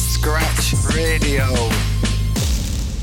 Scratch Radio.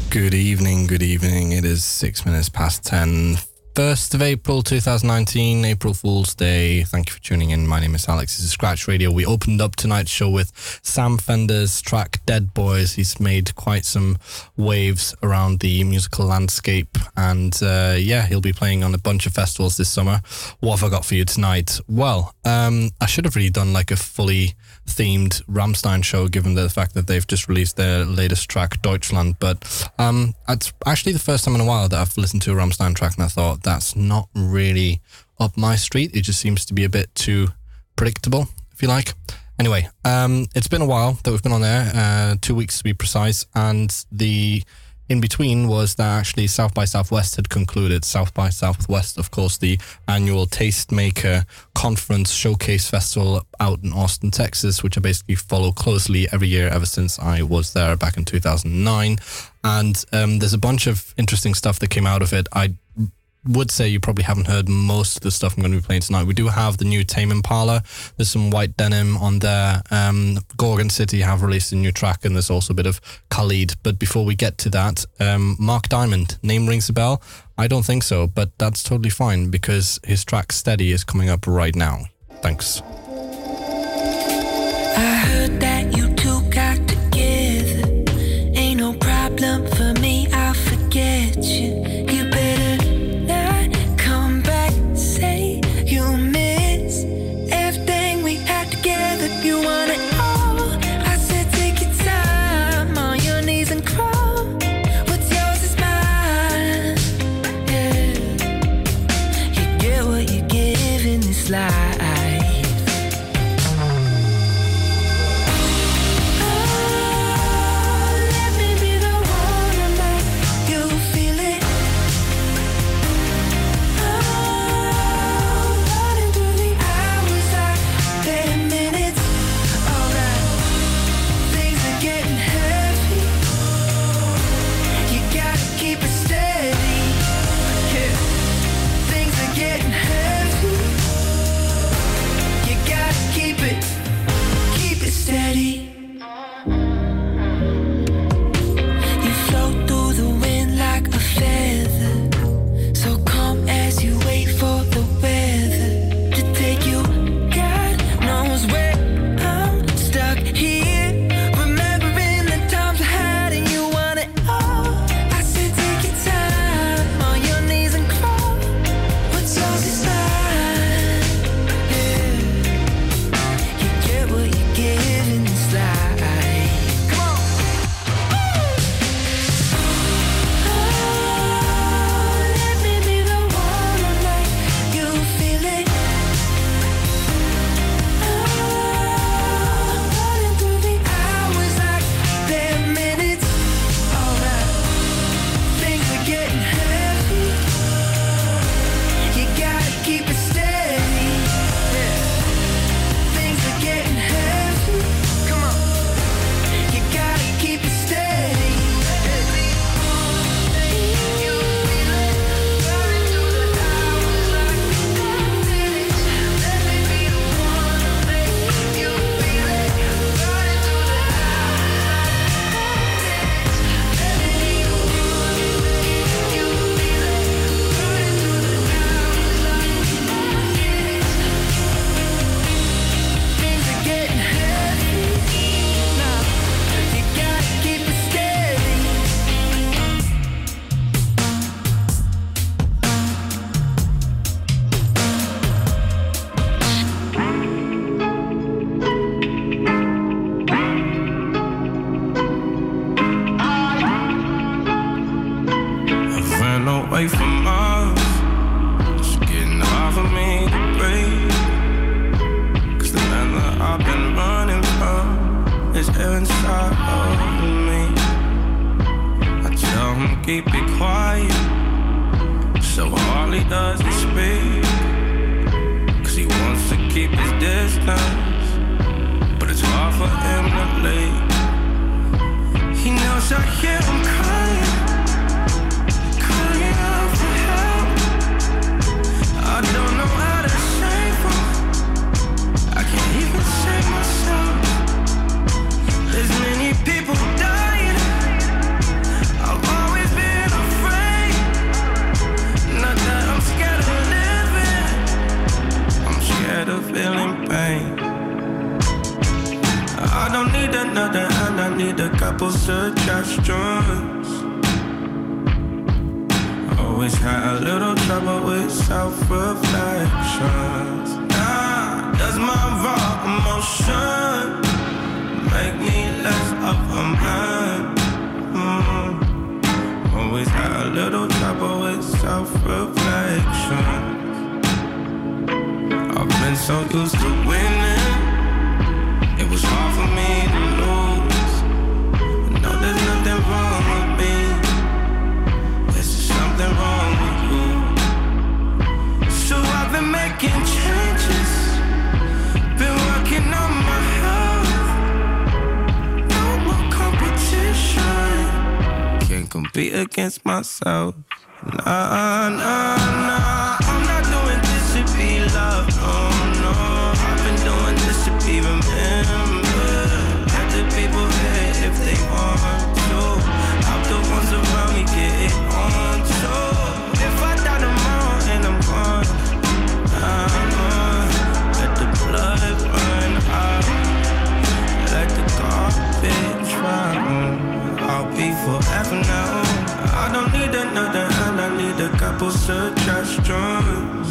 Good evening, good evening. It is six minutes past 10. 1st of April 2019, April Fool's Day. Thank you for tuning in. My name is Alex. This is Scratch Radio. We opened up tonight's show with Sam Fender's track Dead Boys. He's made quite some waves around the musical landscape. And uh, yeah, he'll be playing on a bunch of festivals this summer. What have I got for you tonight? Well, um, I should have really done like a fully themed Rammstein show, given the fact that they've just released their latest track, Deutschland. But um, it's actually the first time in a while that I've listened to a Rammstein track and I thought that's not really up my street. It just seems to be a bit too predictable, if you like. Anyway, um, it's been a while that we've been on there, uh, two weeks to be precise, and the in between was that actually South by Southwest had concluded. South by Southwest, of course, the annual Tastemaker Conference Showcase Festival out in Austin, Texas, which I basically follow closely every year ever since I was there back in 2009. And um, there's a bunch of interesting stuff that came out of it. I would say you probably haven't heard most of the stuff I'm going to be playing tonight. We do have the new Tame Impala. There's some White Denim on there. Um, Gorgon City have released a new track, and there's also a bit of Khalid. But before we get to that, um, Mark Diamond, name rings a bell? I don't think so, but that's totally fine because his track Steady is coming up right now. Thanks. Always had a little trouble with self-reflections. Nah, does my raw emotion make me less of a man? Mm. Always had a little trouble with self-reflection. I've been so used to winning. It was hard for me to lose. No, there's nothing wrong something wrong with you. So I've been making changes. Been working on my health. No more competition. Can't compete against myself. Nah, nah, nah. Couple suggestions.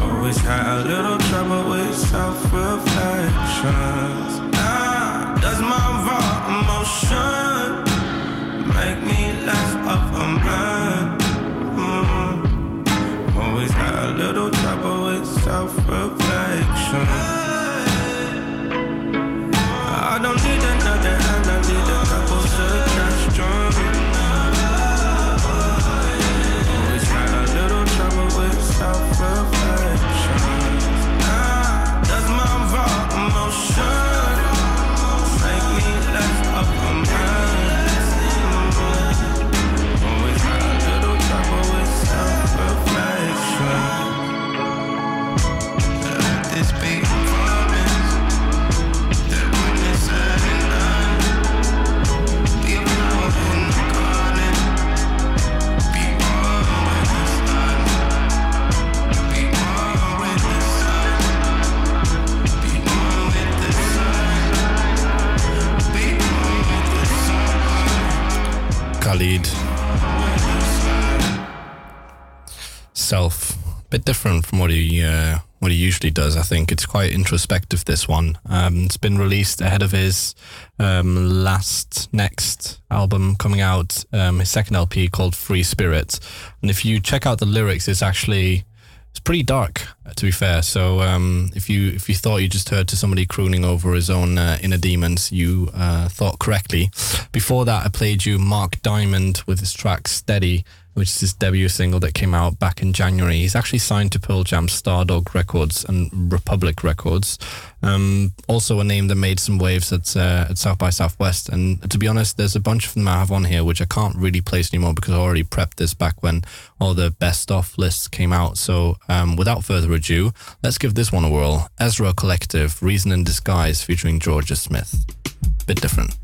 Always had a little trouble with self-reflections. Nah, does my raw emotion make me less of a man? Mm. Always had a little trouble with self-reflection. Bit different from what he uh, what he usually does. I think it's quite introspective. This one. Um, it's been released ahead of his um, last next album coming out. Um, his second LP called Free Spirit. And if you check out the lyrics, it's actually it's pretty dark, to be fair. So um, if you if you thought you just heard to somebody crooning over his own uh, inner demons, you uh, thought correctly. Before that, I played you Mark Diamond with his track Steady, which is his debut single that came out back in January. He's actually signed to Pearl Jam, Stardog Records, and Republic Records. Um, also, a name that made some waves at uh, at South by Southwest. And to be honest, there's a bunch of them I have on here which I can't really place anymore because I already prepped this back when all the best of lists came out. So, um, without further ado, let's give this one a whirl. Ezra Collective, Reason in Disguise, featuring Jorja Smith. Bit different.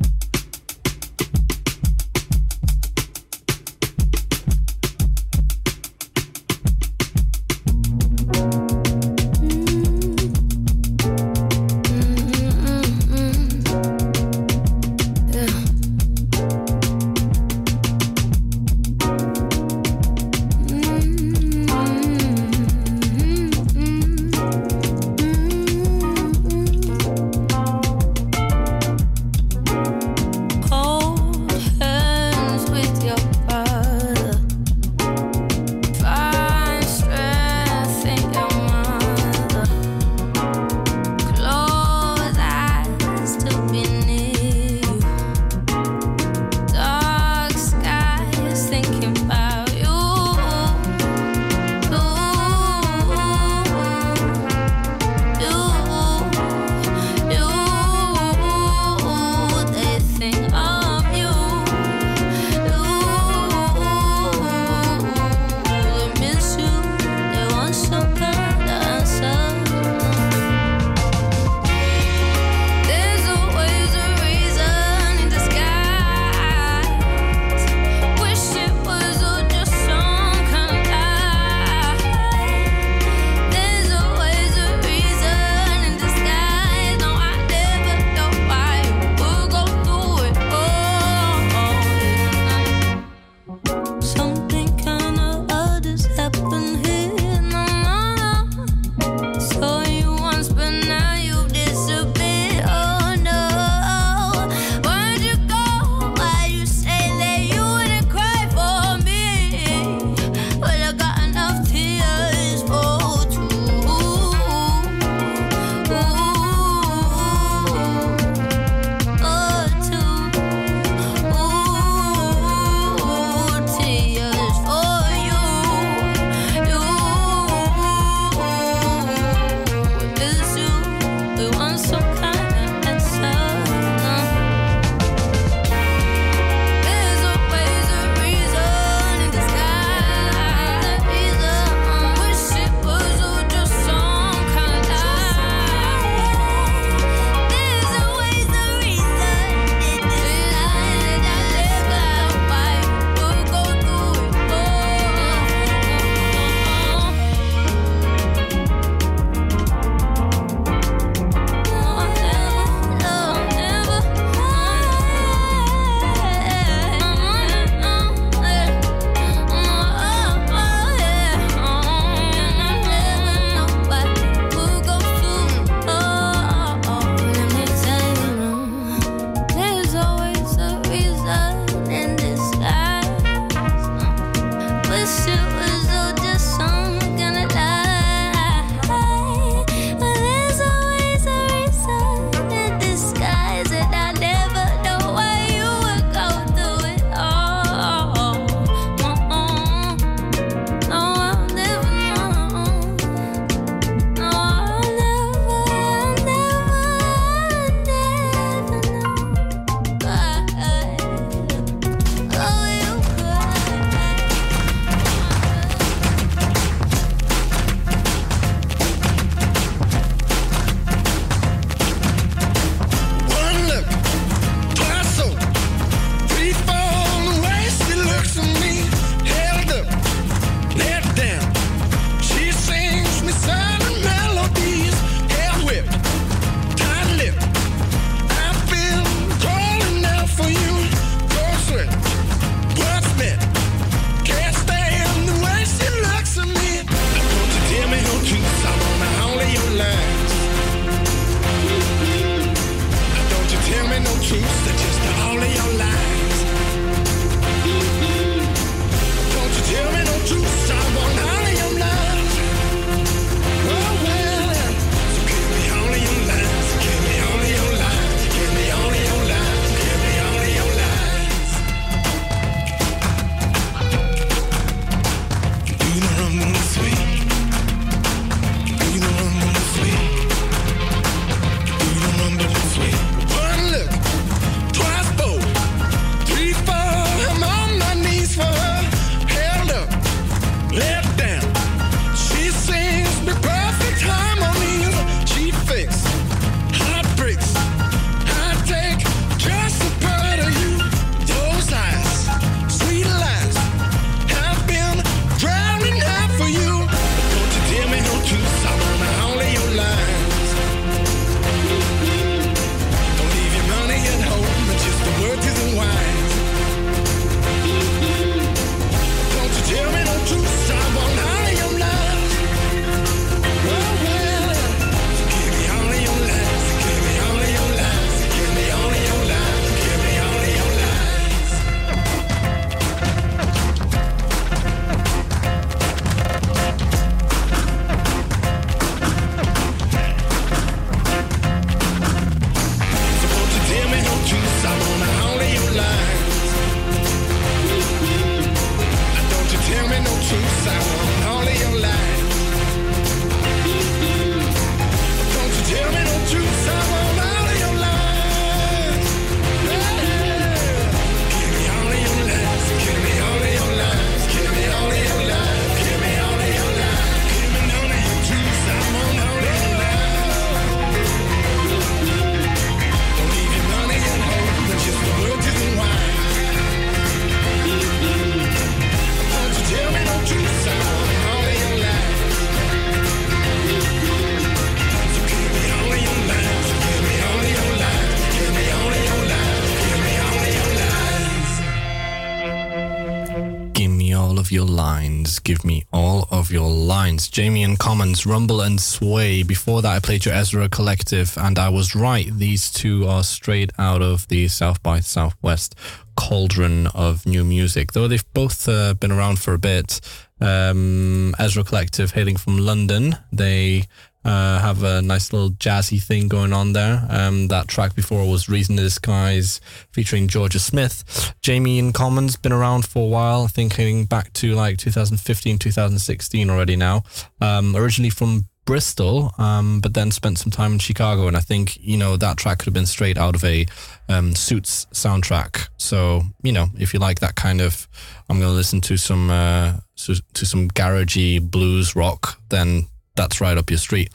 Rumble and Sway. Before that, I played your Ezra Collective, and I was right. These two are straight out of the South by Southwest cauldron of new music, though they've both uh, been around for a bit. Um, Ezra Collective, hailing from London, they uh, have a nice little jazzy thing going on there. Um, that track before was Reason to Disguise featuring Jorja Smith. Jamie N Commons been around for a while, thinking back to like 2015, 2016 already now. Um, originally from Bristol, um, but then spent some time in Chicago. And I think, you know, that track could have been straight out of a um, Suits soundtrack. So, you know, if you like that kind of, I'm going to listen to some, uh, to, to some garagey blues rock, then that's right up your street.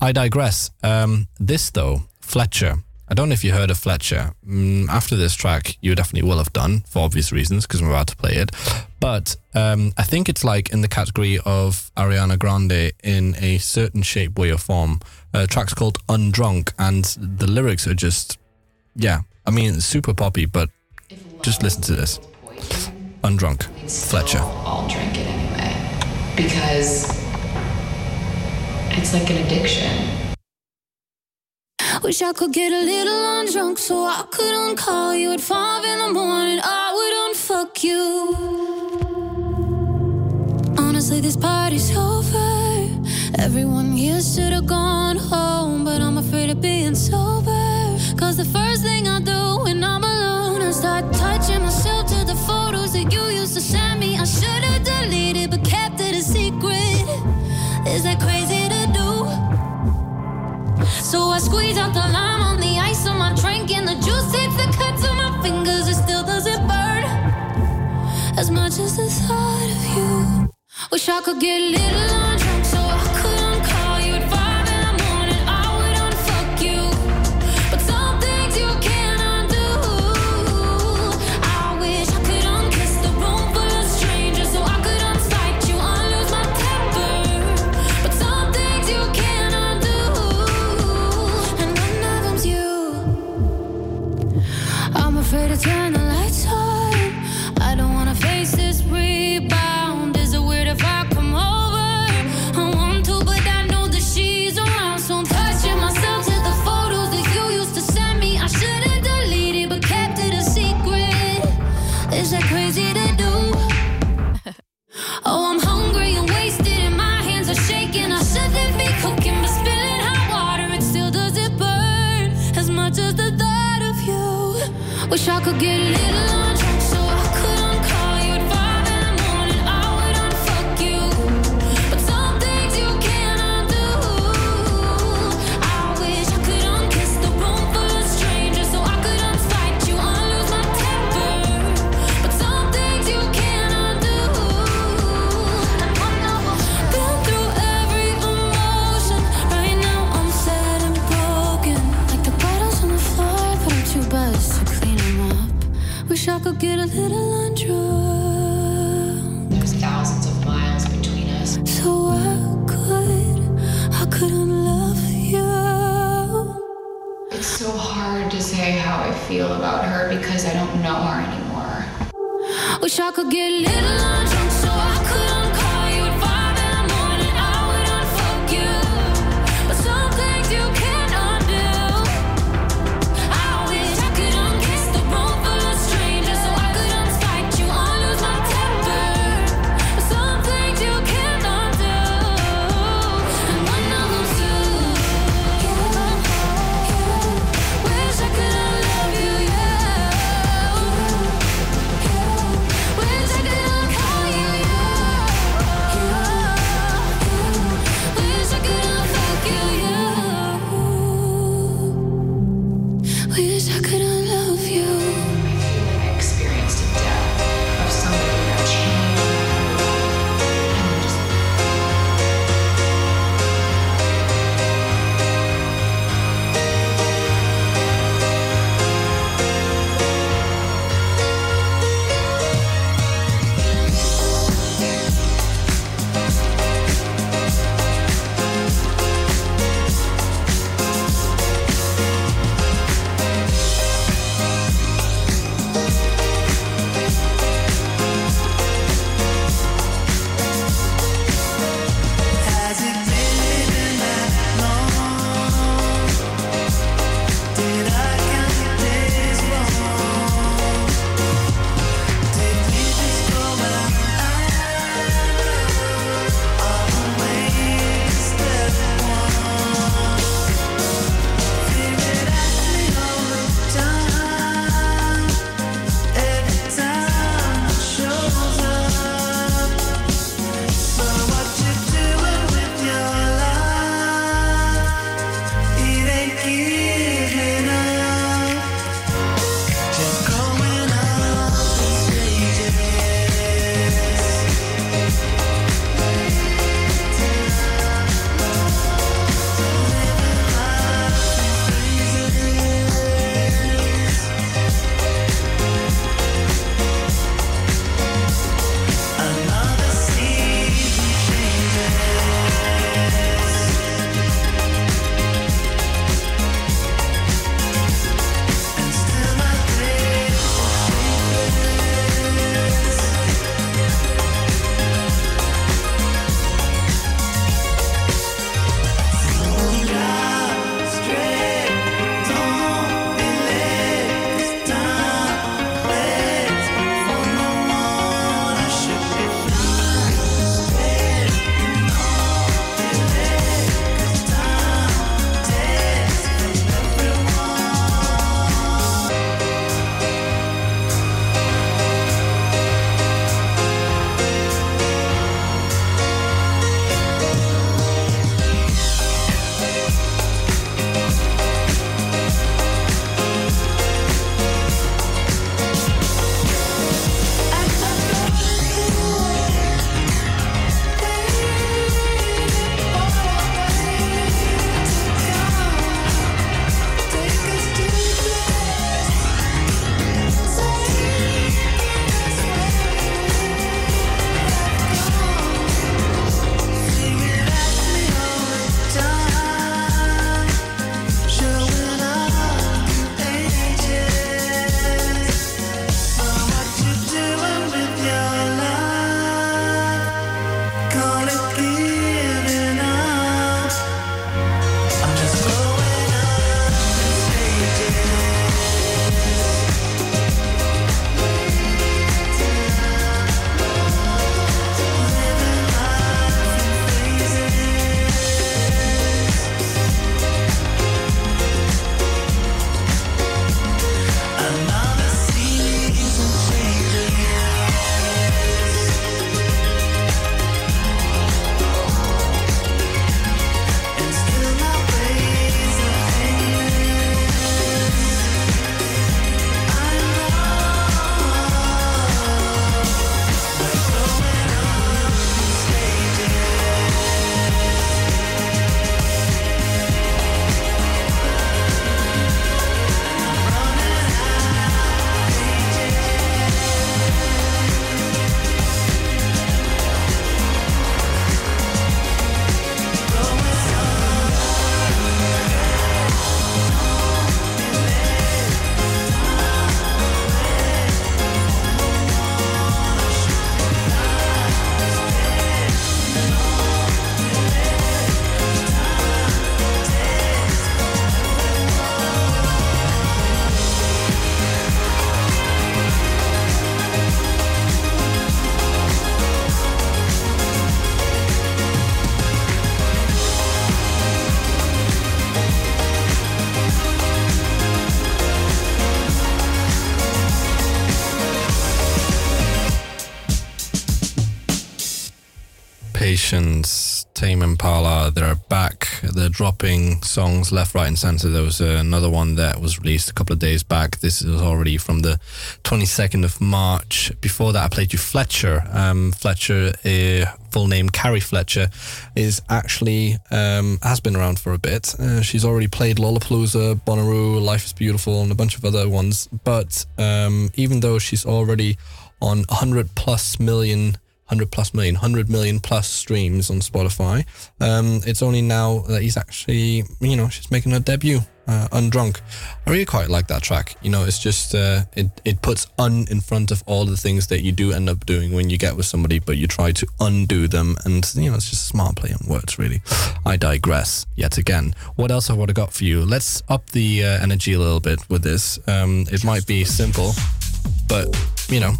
I digress. Um, this, though, Fletcher. I don't know if you heard of Fletcher. Mm, after this track, you definitely will have done for obvious reasons because I'm about to play it. But um, I think it's like in the category of Ariana Grande in a certain shape, way, or form. Uh, track's called Undrunk, and the lyrics are just, yeah. I mean, super poppy, but just listen to this. Undrunk, Fletcher. I'll drink it anyway because it's like an addiction. Wish I could get a little undrunk so I could uncall you at five in the morning. I would unfuck you. Honestly, this party's over. Everyone here should have gone home, but I'm afraid of being sober. Cause the first thing I do when I'm alone is start touching myself to the photos that you used to send me. I should have deleted, but kept it a secret. Is that crazy? So I squeeze out the lime on the ice on my drink, and the juice hits the cuts on my fingers. It still doesn't burn as much as the thought of you. Wish I could get a little undrunk dropping songs left, right, and center. There was uh, another one that was released a couple of days back. This is already from the 22nd of March. Before that, I played you Fletcher. Um, Fletcher, uh, full name Cari Fletcher, is actually um, has been around for a bit. Uh, she's already played Lollapalooza, Bonnaroo, Life is Beautiful, and a bunch of other ones. But um, even though she's already on 100 plus million 100 plus million 100 million plus streams on spotify. Um, it's only now that he's actually you know she's making her debut uh, undrunk. I really quite like that track. You know it's just uh, it, it puts un in front of all the things that you do end up doing when you get with somebody but you try to undo them and you know it's just smart play on words really. I digress yet again. What else have i got for you? Let's up the uh, energy a little bit with this. Um, it might be simple but you know,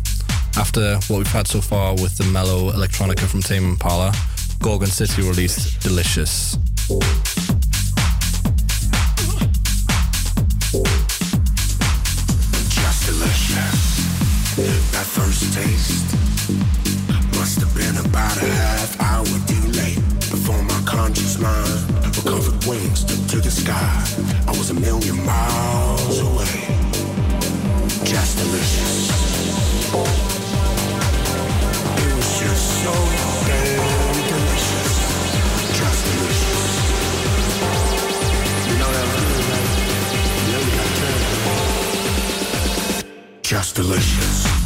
after what we've had so far with the mellow electronica from Tame Impala, Gorgon City released Delicious. just delicious. That first taste must have been about a half hour too late before my conscious mind recovered wings took to the sky. I was a million miles away. Just delicious. Delicious.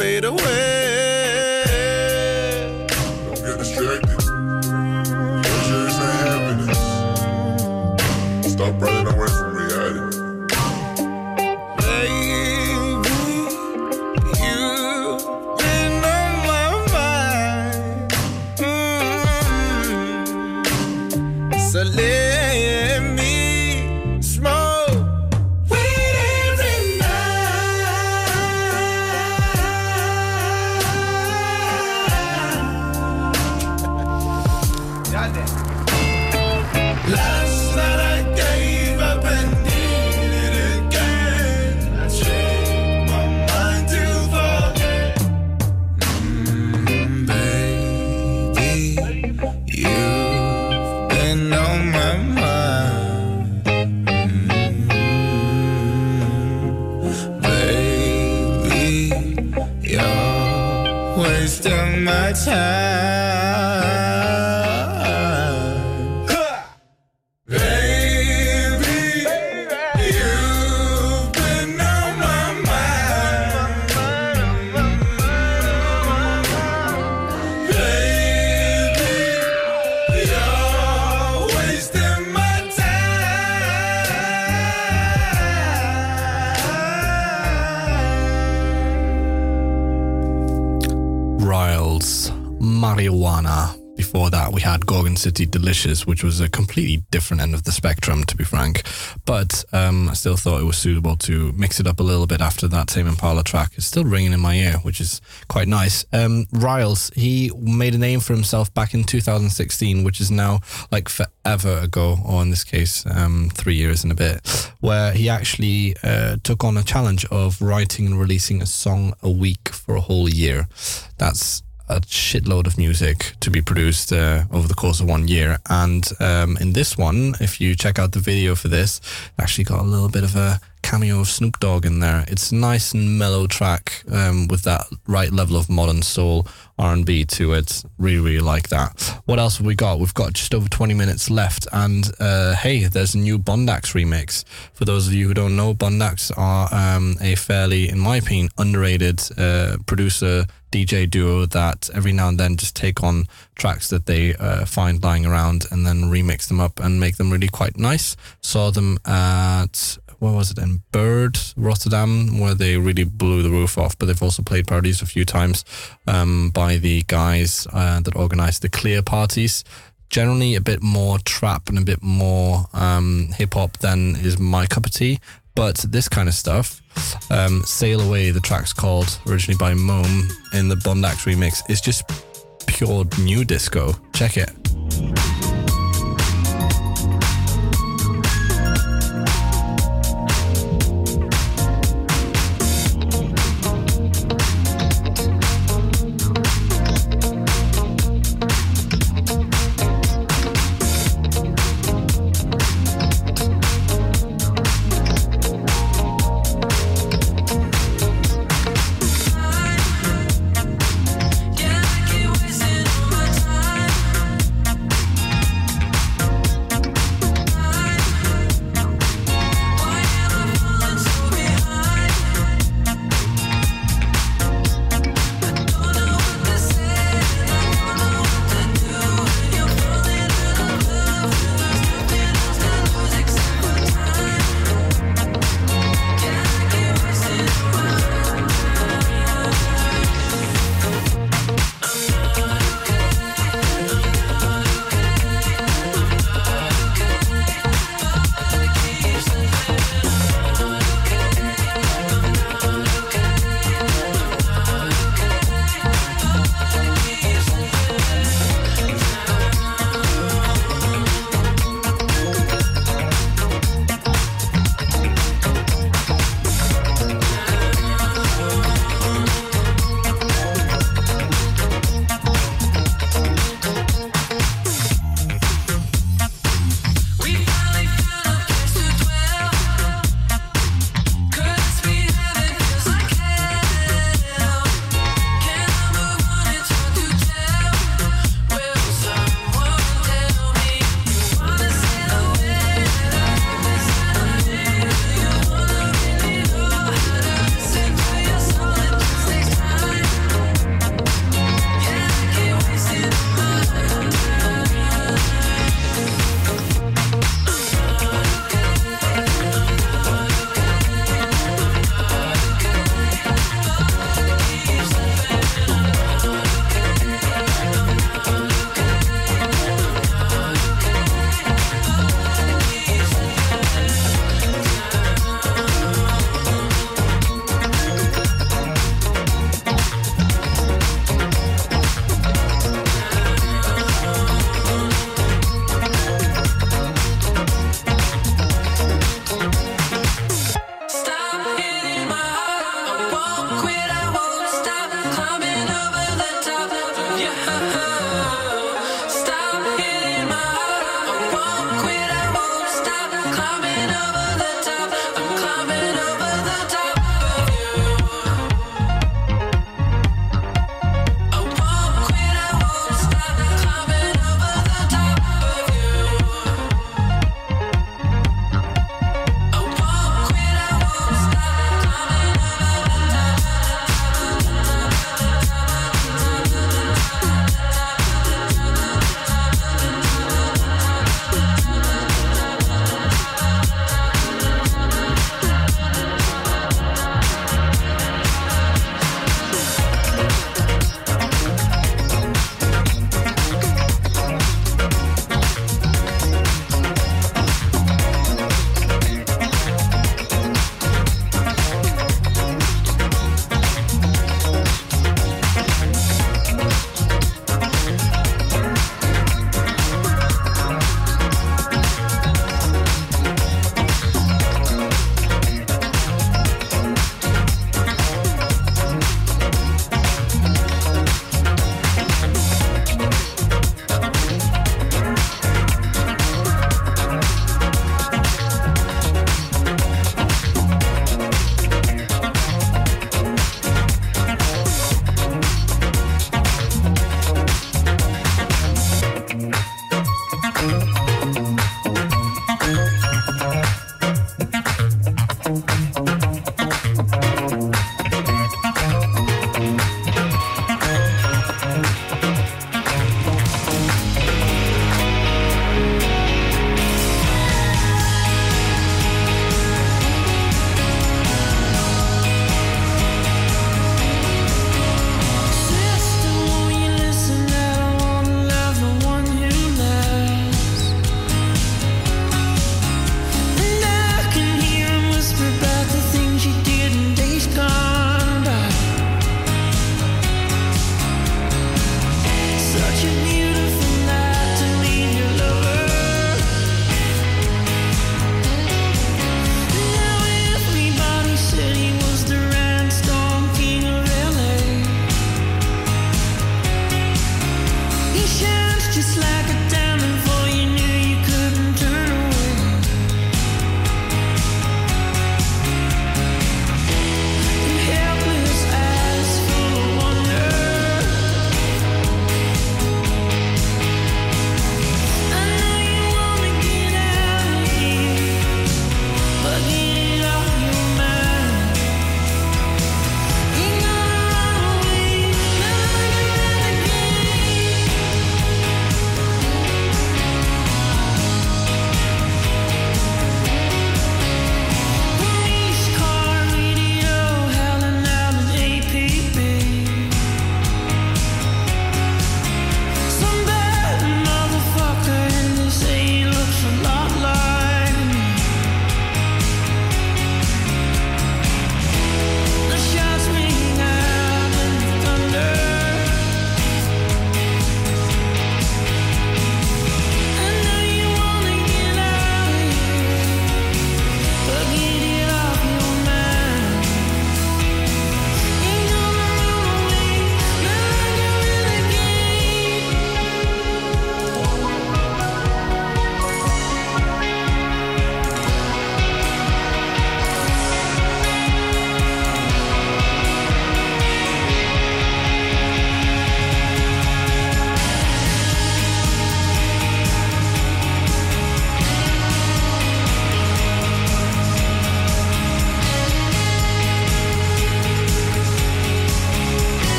Fade away. Which was a completely different end of the spectrum, to be frank. But um, I still thought it was suitable to mix it up a little bit after that Tame Impala track. It's still ringing in my ear, which is quite nice. Um, Riles, he made a name for himself back in 2016, which is now like forever ago, or in this case, um, three years and a bit, where he actually uh, took on a challenge of writing and releasing a song a week for a whole year. That's a shitload of music to be produced uh, over the course of one year. And um, in this one, if you check out the video for this, actually got a little bit of a cameo of Snoop Dogg in there. It's a nice and mellow track um, with that right level of modern soul R&B to it. Really, really like that. What else have we got? We've got just over 20 minutes left. And uh, hey, there's a new Bondax remix. For those of you who don't know, Bondax are um, a fairly, in my opinion, underrated uh, producer DJ duo that every now and then just take on tracks that they uh, find lying around and then remix them up and make them really quite nice. Saw them at what was it in Bird, Rotterdam, where they really blew the roof off. But they've also played parties a few times um, by the guys uh, that organise the Clear parties. Generally, a bit more trap and a bit more um, hip hop than is my cup of tea. But this kind of stuff, um, Sail Away, the track's called, originally by Moam in the Bondax remix, is just pure new disco. Check it.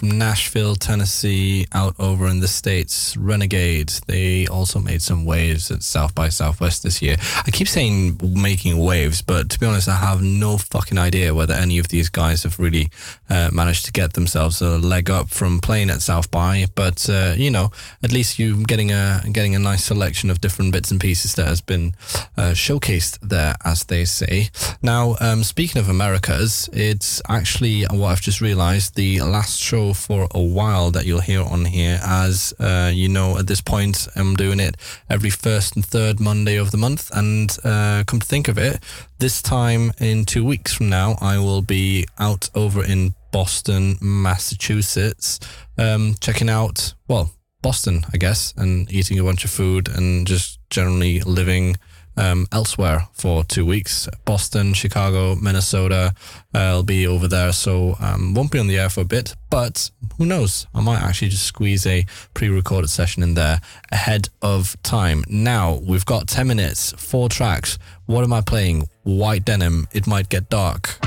From Nashville, Tennessee, out over in the States. Renegade. They also made some waves at South by Southwest this year. I keep saying making waves, but to be honest, I have no fucking idea whether any of these guys have really uh, managed to get themselves a leg up from playing at South by. But uh, you know, at least you're getting a getting a nice selection of different bits and pieces that has been uh, showcased there, as they say. Now, um, speaking of Americas, it's actually what I've just realised the last show for a while that you'll hear on here. As uh, you know, at this point, I'm doing it every first and third Monday of the month, and uh, come to think of it, this time in two weeks from now, I will be out over in Boston, Massachusetts, um, checking out well Boston, I guess, and eating a bunch of food and just generally living um, elsewhere for two weeks. Boston, Chicago, Minnesota. Uh, I'll be over there, so um, won't be on the air for a bit. But who knows? I might actually just squeeze a pre-recorded session in there ahead of time. Now we've got ten minutes, four tracks. What am I playing? White denim. It might get dark.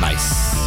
Nice.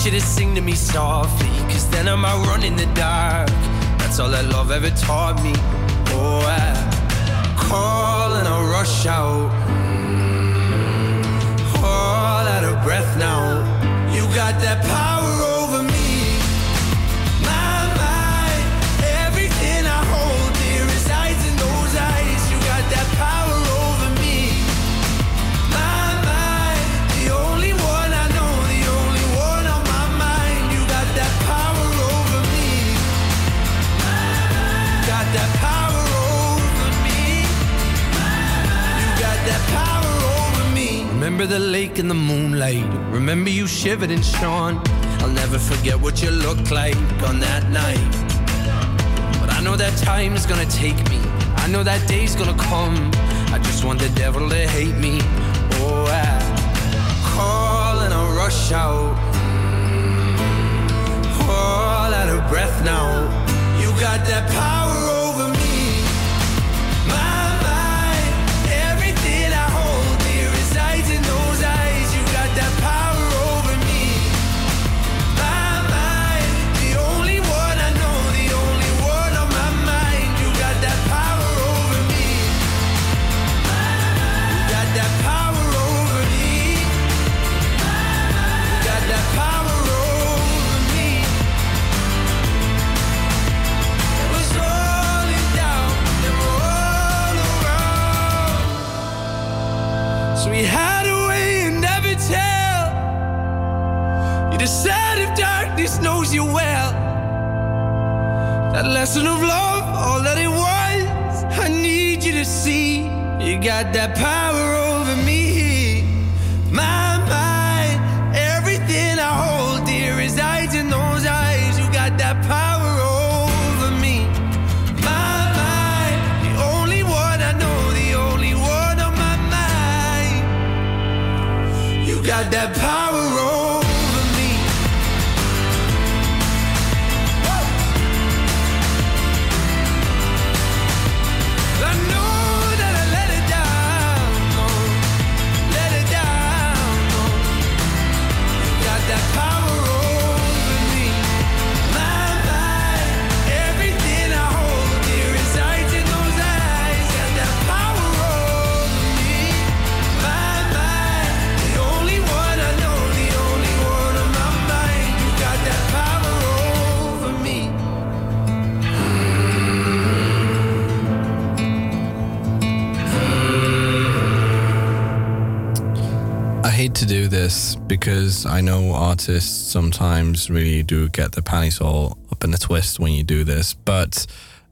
Want you to sing to me softly, cause then I might run in the dark. That's all that love ever taught me. Oh, I call and I rush out. The lake in the moonlight. Remember you shivered and shone. I'll never forget what you looked like on that night. But I know that time is gonna take me. I know that day's gonna come. I just want the devil to hate me. Oh, I call and I rush out. Mm. All out of breath now. You got that power we had a way and never tell. You decide if darkness knows you well. That lesson of love, all that it was, I need you to see. You got that power over me. Hate to do this because I know artists sometimes really do get the panties all up in a twist when you do this, but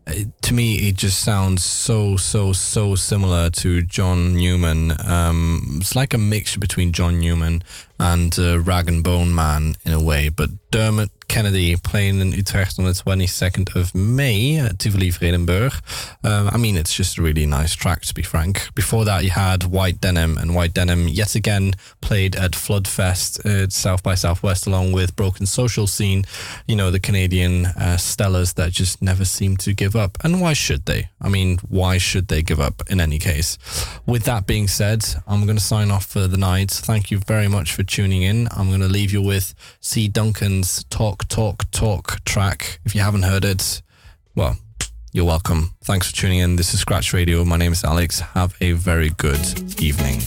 uh, to me, it just sounds so, so, so similar to John Newman. Um, it's like a mixture between John Newman and uh, Rag and Bone Man in a way. But Dermot Kennedy playing in Utrecht on the 22nd of May at Tivoli Vredenburg. Um, I mean, it's just a really nice track, to be frank. Before that, you had White Denim, and White Denim yet again played at Floodfest at South by Southwest along with Broken Social Scene. You know, the Canadian uh, stellars that just never seem to give up. And why should they? I mean, why should they give up in any case? With that being said, I'm going to sign off for the night. Thank you very much for tuning in. I'm going to leave you with C. Duncan's Talk, Talk, Talk track. If you haven't heard it, well, you're welcome. Thanks for tuning in. This is Scratch Radio. My name is Alex. Have a very good evening.